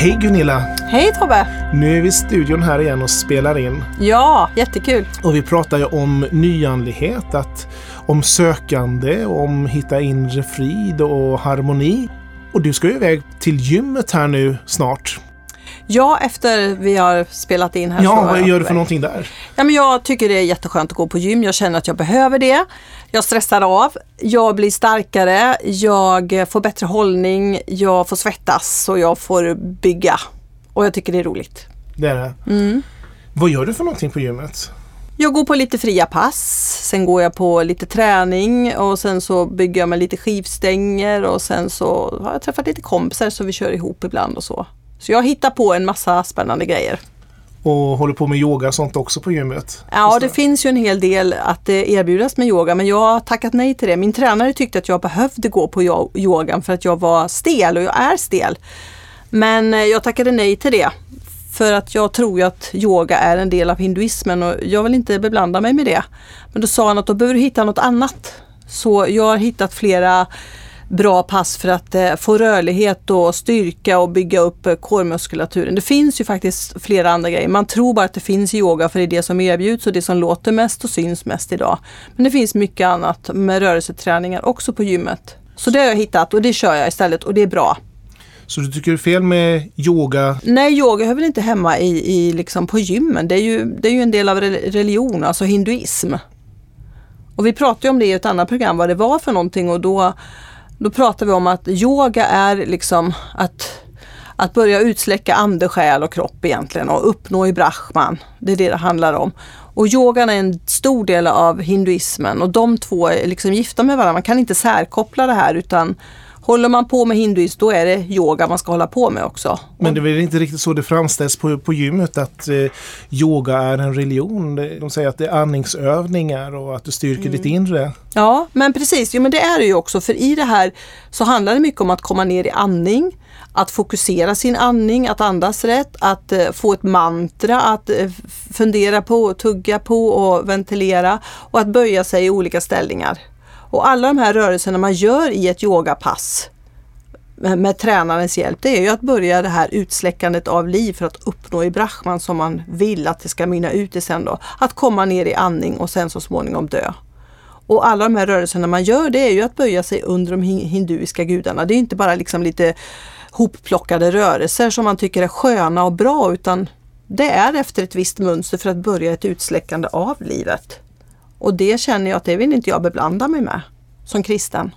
Hej Gunilla! Hej Tobbe! Nu är vi i studion här igen och spelar in. Ja, jättekul. Och vi pratar ju om nyandlighet, att, om sökande, om hitta inre frid och harmoni. Och du ska ju iväg till gymmet här nu snart. Ja, efter vi har spelat in här. Ja, vad gör du för någonting där? Ja, men jag tycker det är jätteskönt att gå på gym. Jag känner att jag behöver det. Jag stressar av. Jag blir starkare. Jag får bättre hållning. Jag får svettas och jag får bygga. Och jag tycker det är roligt. Det är det. Mm. Vad gör du för någonting på gymmet? Jag går på lite fria pass, sen går jag på lite träning och sen så bygger jag med lite skivstänger och sen så har jag träffat lite kompisar så vi kör ihop ibland och så. Så jag hittar på en massa spännande grejer. Och håller på med yoga och sånt också på gymmet? Ja, det finns ju en hel del att eh, erbjudas med yoga men jag har tackat nej till det. Min tränare tyckte att jag behövde gå på yo- yogan för att jag var stel och jag är stel. Men eh, jag tackade nej till det. För att jag tror ju att yoga är en del av hinduismen och jag vill inte beblanda mig med det. Men då sa han att då behöver du hitta något annat. Så jag har hittat flera bra pass för att eh, få rörlighet och styrka och bygga upp eh, core-muskulaturen. Det finns ju faktiskt flera andra grejer. Man tror bara att det finns yoga för det är det som erbjuds och det som låter mest och syns mest idag. Men det finns mycket annat med rörelseträningar också på gymmet. Så det har jag hittat och det kör jag istället och det är bra. Så du tycker det är fel med yoga? Nej, yoga hör väl inte hemma i, i liksom på gymmen. Det är, ju, det är ju en del av re- religion, alltså hinduism. Och vi pratade om det i ett annat program, vad det var för någonting och då, då pratar vi om att yoga är liksom att, att börja utsläcka ande, själ och kropp egentligen och uppnå i brahman. Det är det det handlar om. Och yogan är en stor del av hinduismen och de två är liksom gifta med varandra. Man kan inte särkoppla det här utan håller man på med hinduism då är det yoga man ska hålla på med också. Men det är väl inte riktigt så det framställs på, på gymmet att eh, yoga är en religion. De säger att det är andningsövningar och att du styrker Mm. ditt inre. Ja, men precis. Jo, men det är det ju också. För i det här så handlar det mycket om att komma ner i andning, att fokusera sin andning, att andas rätt, att eh, få ett mantra, att eh, fundera på, tugga på och ventilera och att böja sig i olika ställningar. Och alla de här rörelserna man gör i ett yogapass med, med tränarens hjälp, det är ju att börja det här utsläckandet av liv för att uppnå i brahman som man vill att det ska mynna ut i sen då. Att komma ner i andning och sen så småningom dö. Och alla de här rörelserna man gör det är ju att böja sig under de hinduiska gudarna. Det är inte bara liksom lite hopplockade rörelser som man tycker är sköna och bra utan det är efter ett visst mönster för att börja ett utsläckande av livet. Och det känner jag att det vill inte jag beblanda mig med som kristen.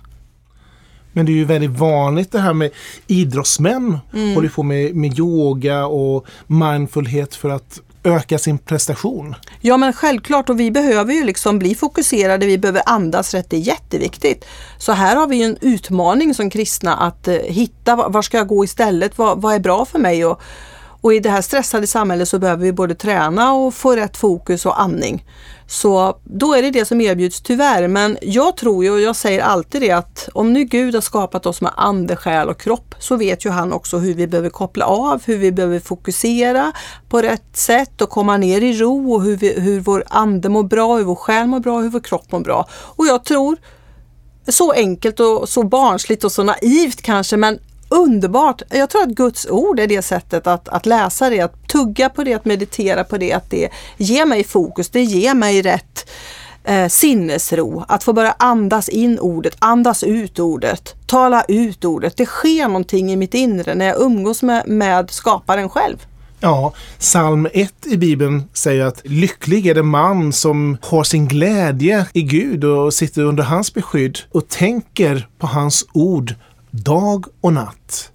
Men det är ju väldigt vanligt det här med idrottsmän Mm. håller på med, med yoga och mindfulhet för att öka sin prestation. Ja men självklart och vi behöver ju liksom bli fokuserade, vi behöver andas rätt, det är jätteviktigt. Så här har vi en utmaning som kristna att eh, hitta var var ska jag gå istället, vad, vad är bra för mig? Och, och i det här stressade samhället så behöver vi både träna och få rätt fokus och andning. Så då är det det som erbjuds tyvärr. Men jag tror ju och jag säger alltid det att om nu Gud har skapat oss med ande, själ och kropp så vet ju han också hur vi behöver koppla av, hur vi behöver fokusera på rätt sätt och komma ner i ro och hur, vi, hur vår ande mår bra, hur vår själ mår bra, hur vår kropp mår bra. Och jag tror så enkelt och så barnsligt och så naivt kanske men underbart. Jag tror att Guds ord är det sättet att, att läsa det, att tugga på det, att meditera på det, att det ger mig fokus, det ger mig rätt eh, sinnesro. Att få börja andas in ordet, andas ut ordet, tala ut ordet. Det sker någonting i mitt inre när jag umgås med, med skaparen själv. Ja, psalm 1 i Bibeln säger att lycklig är den man som har sin glädje i Gud och sitter under hans beskydd och tänker på hans ord dag och natt.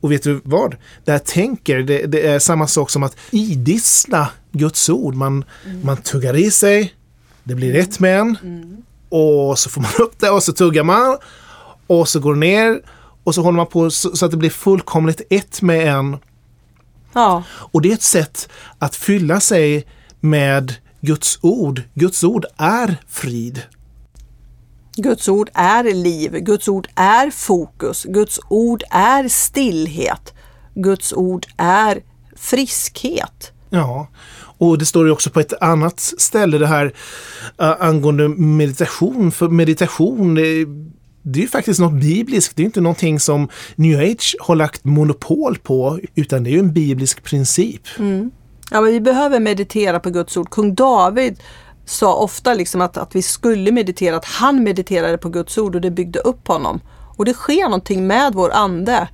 Och vet du vad? Det här tänker, det, det är samma sak som att idissla Guds ord. Man, man tuggar i sig, det blir ett med en och så får man upp det och så tuggar man och så går det ner och så håller man på så, så att det blir fullkomligt ett med en. Ja, Och det är ett sätt att fylla sig med Guds ord. Guds ord är frid. Guds ord är liv, Guds ord är fokus, Guds ord är stillhet, Guds ord är friskhet. Ja, och det står ju också på ett annat ställe det här uh, angående meditation. För meditation, det, det är ju faktiskt något bibliskt. Det är inte någonting som New Age har lagt monopol på, utan det är ju en biblisk princip. Ja, men vi behöver meditera på Guds ord. Kung David sa ofta liksom att, att vi skulle meditera, att han mediterade på Guds ord och det byggde upp honom. Och det sker någonting med vår ande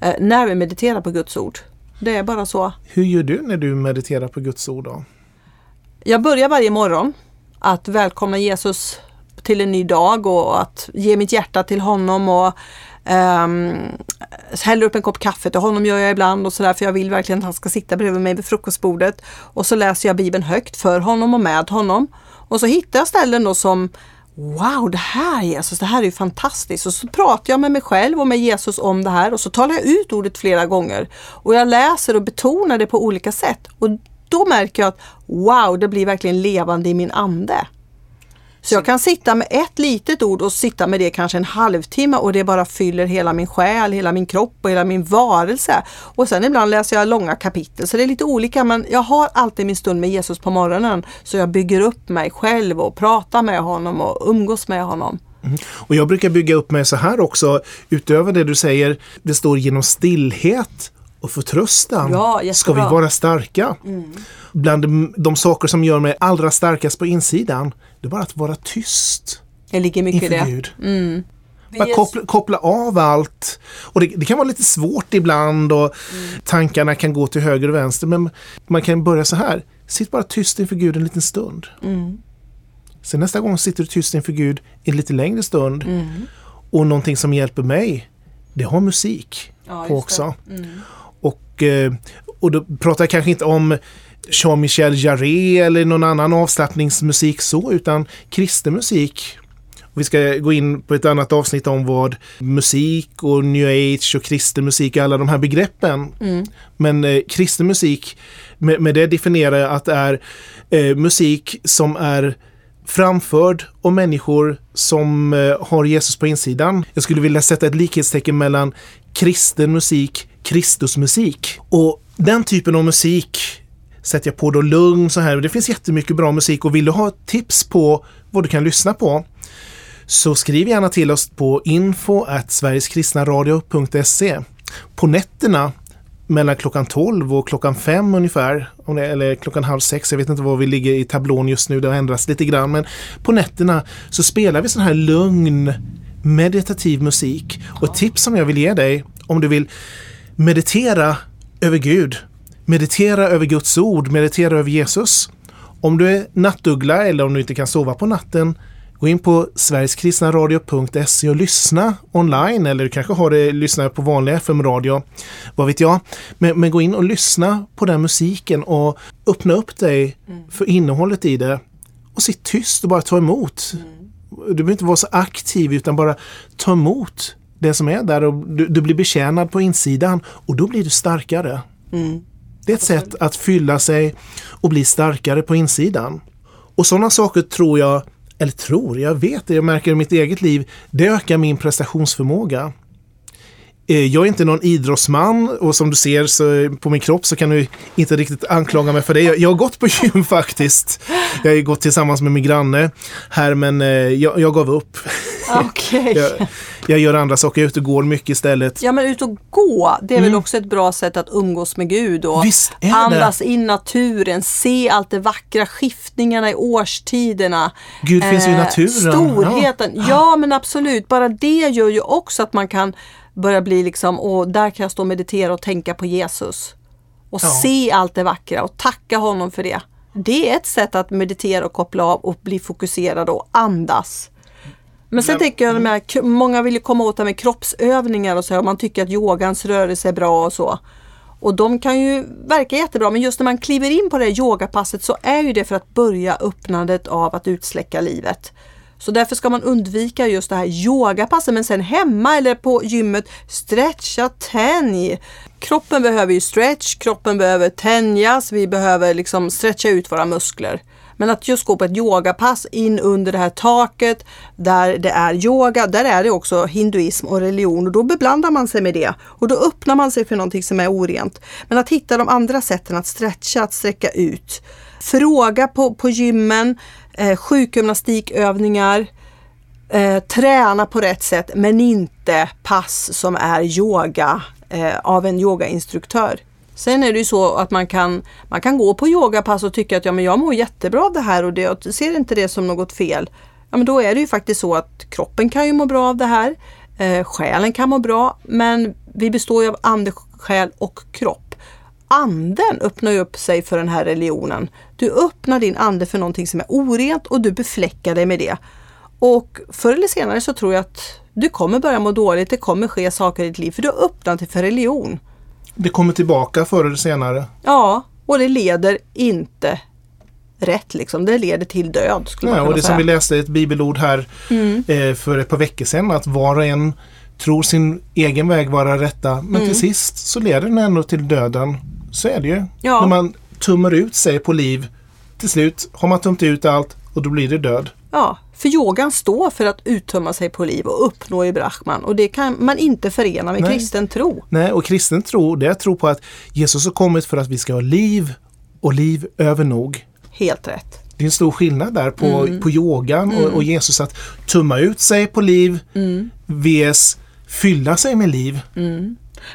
eh, när vi mediterar på Guds ord. Det är bara så. Hur gör du när du mediterar på Guds ord då? Jag börjar varje morgon att välkomna Jesus till en ny dag och att ge mitt hjärta till honom och um, Eh, häller upp en kopp kaffe till honom gör jag ibland och sådär för jag vill verkligen att han ska sitta bredvid mig vid frukostbordet. Och så läser jag Bibeln högt för honom och med honom. Och så hittar jag ställen då som Wow, det här Jesus, det här är ju fantastiskt. Och så pratar jag med mig själv och med Jesus om det här och så talar jag ut ordet flera gånger. Och jag läser och betonar det på olika sätt. Och då märker jag att wow, det blir verkligen levande i min ande. Så jag kan sitta med ett litet ord och sitta med det kanske en halvtimme och det bara fyller hela min själ, hela min kropp och hela min varelse. Och sen ibland läser jag långa kapitel så det är lite olika men jag har alltid min stund med Jesus på morgonen så jag bygger upp mig själv och pratar med honom och umgås med honom. Och jag brukar bygga upp mig så här också, utöver det du säger, det står genom stillhet och förtröstan Ja, ska vi vara starka. Bland de, de saker som gör mig allra starkast på insidan, det är bara att vara tyst Det ligger mycket i det. Gud. Vi Bara koppla, koppla av allt. Och det, det kan vara lite svårt ibland och tankarna kan gå till höger och vänster. Men man kan börja så här. Sitt bara tyst inför Gud en liten stund. Mm. Sen nästa gång sitter du tyst inför Gud en lite längre stund. Mm. Och någonting som hjälper mig, det har musik Ja, på också. Och, eh, och då pratar jag kanske inte om Jean-Michel Jarre eller någon annan avslappningsmusik så, utan kristen musik. Vi ska gå in på ett annat avsnitt om vad musik och new age och kristen musik, alla de här begreppen. Men eh, kristen musik, med, med det definierar jag att det är eh, musik som är framförd av människor som eh, har Jesus på insidan. Jag skulle vilja sätta ett likhetstecken mellan kristen musik, Kristusmusik. Och den typen av musik sätter jag på då lugn så här. Det finns jättemycket bra musik och vill du ha tips på vad du kan lyssna på så skriv gärna till oss på info sverigeskristnaradio.se. På nätterna mellan klockan 12 och klockan 5 ungefär, eller klockan halv 6, jag vet inte var vi ligger i tablån just nu, det har ändrats lite grann, men på nätterna så spelar vi sån här lugn meditativ musik. Och ett tips som jag vill ge dig, om du vill meditera över Gud, meditera över Guds ord, meditera över Jesus. Om du är nattuggla eller om du inte kan sova på natten, gå in på sverigeskristnaradio.se och lyssna online eller du kanske har det, lyssnar på vanlig FM-radio, vad vet jag. Men, men gå in och lyssna på den musiken och öppna upp dig för innehållet i det och sitt tyst och bara ta emot. Du behöver inte vara så aktiv utan bara ta emot det som är där och du, du blir betjänad på insidan och då blir du starkare. Det är ett sätt att fylla sig och bli starkare på insidan. Och sådana saker tror jag, eller tror, jag vet det, jag märker i mitt eget liv, det ökar min prestationsförmåga. Eh, Jag är inte någon idrottsman och som du ser så på min kropp så kan du inte riktigt anklaga mig för det. Jag jag har gått på gym faktiskt. Jag har gått tillsammans med min granne här men eh, jag, jag gav upp. Okej. Jag, jag gör andra saker, jag är ute och går mycket istället. Ja men ut och gå, det är väl också ett bra sätt att umgås med Gud och Mm. Andas in naturen, se allt det vackra, skiftningarna i årstiderna. Gud finns ju i Eh, naturen. Storheten, ja. men absolut. Bara det gör ju också att man kan börja bli liksom, och där kan jag stå och meditera och tänka på Jesus. Och Ja. se allt det vackra och tacka honom för det. Det är ett sätt att meditera och koppla av och bli fokuserad och andas. Men sen Men- tänker jag, k- många vill ju komma åt det här med kroppsövningar och så, och man tycker att yogans rörelse är bra och så. Och de kan ju verka jättebra, men just när man kliver in på det yogapasset så är ju det för att börja öppnandet av att utsläcka livet. Så därför ska man undvika just det här yogapasset. Men sen hemma eller på gymmet, stretcha, tänj. Kroppen behöver ju stretch, kroppen behöver tänjas, vi behöver liksom stretcha ut våra muskler. Men att just gå på ett yogapass in under det här taket där det är yoga, där är det också hinduism och religion och då beblandar man sig med det och då öppnar man sig för någonting som är orent. Men att hitta de andra sätten att stretcha, att sträcka ut. Fråga på, på gymmen, eh, sjukgymnastikövningar, eh, träna på rätt sätt men inte pass som är yoga eh, av en yogainstruktör. Sen är det ju så att man kan, man kan gå på yogapass och tycka att ja, men jag mår jättebra av det här och det, jag ser inte det som något fel. Ja, men då är det ju faktiskt så att kroppen kan ju må bra av det här. Eh, själen kan må bra, men vi består ju av ande, själ och kropp. Anden öppnar ju upp sig för den här religionen. Du öppnar din ande för någonting som är orent och du befläckar dig med det. Och förr eller senare så tror jag att du kommer börja må dåligt, det kommer ske saker i ditt liv för du har öppnat dig för religion. Det kommer tillbaka förr eller senare. Ja, och det leder inte rätt liksom. Det leder till död. Skulle Ja, man och det säga. som vi läste i ett bibelord här Mm. eh, för ett par veckor sedan att var och en tror sin egen väg vara rätta men Mm. till sist så leder den ändå till döden. Så är det ju. Ja. När man tummar ut sig på liv till slut har man tömt ut allt och då blir det död. Ja, för yogan står för att uttömma sig på liv och uppnå i Brahman och det kan man inte förena med Nej. kristen tro. Nej, och kristen tro det är tro på att Jesus har kommit för att vi ska ha liv och liv över nog. Helt rätt. Det är en stor skillnad där på, Mm. på yogan och, och Jesus att tumma ut sig på liv Mm. vs fylla sig med liv.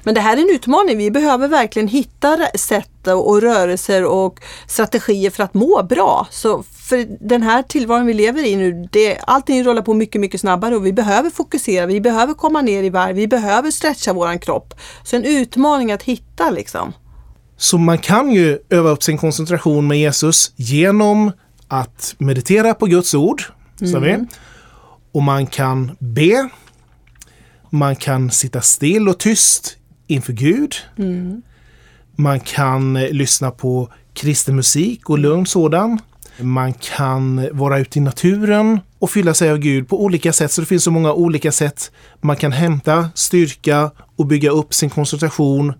Men det här är en utmaning. Vi behöver verkligen hitta sätt och och rörelser och strategier för att må bra. Så för den här tillvaron vi lever i nu, det, allting rullar på mycket, mycket snabbare och vi behöver fokusera, vi behöver komma ner i varv, vi behöver stretcha våran kropp. Så en utmaning att hitta liksom. Så man kan ju öva upp sin koncentration med Jesus genom att meditera på Guds ord. sa vi. Och man kan be. Man kan sitta still och tyst inför Gud. Man kan eh, lyssna på kristen musik och lugn sådan. Man kan vara ute i naturen och fylla sig av Gud på olika sätt. Så det finns så många olika sätt man kan hämta styrka och bygga upp sin koncentration.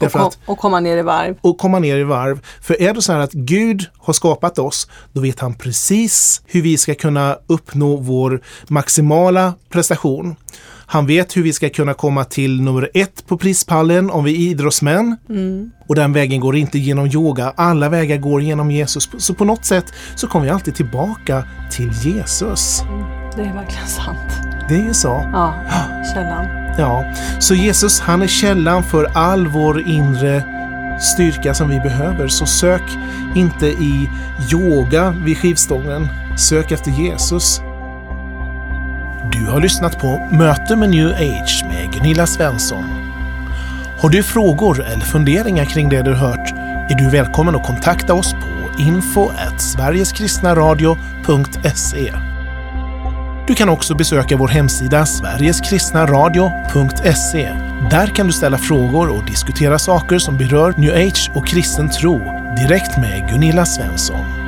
Och, kom, att och komma ner i varv. och komma ner i varv. För är det så här att Gud har skapat oss, då vet han precis hur vi ska kunna uppnå vår maximala prestation. Han vet hur vi ska kunna komma till nummer ett på prispallen om vi är idrottsmän. Och den vägen går inte genom yoga. Alla vägar går genom Jesus. Så på något sätt så kommer vi alltid tillbaka till Jesus. Det är verkligen sant. Det är ju så. Ja, källan. Ja, så Jesus han är källan för all vår inre styrka som vi behöver. Så sök inte i yoga vid skivstången. Sök efter Jesus. Du har lyssnat på Möte med New Age med Gunilla Svensson. Har du frågor eller funderingar kring det du hört är du välkommen att kontakta oss på info sverigeskristnaradio.se. Du kan också besöka vår hemsida sverigeskristnaradio.se. Där kan du ställa frågor och diskutera saker som berör new age och kristen tro direkt med Gunilla Svensson.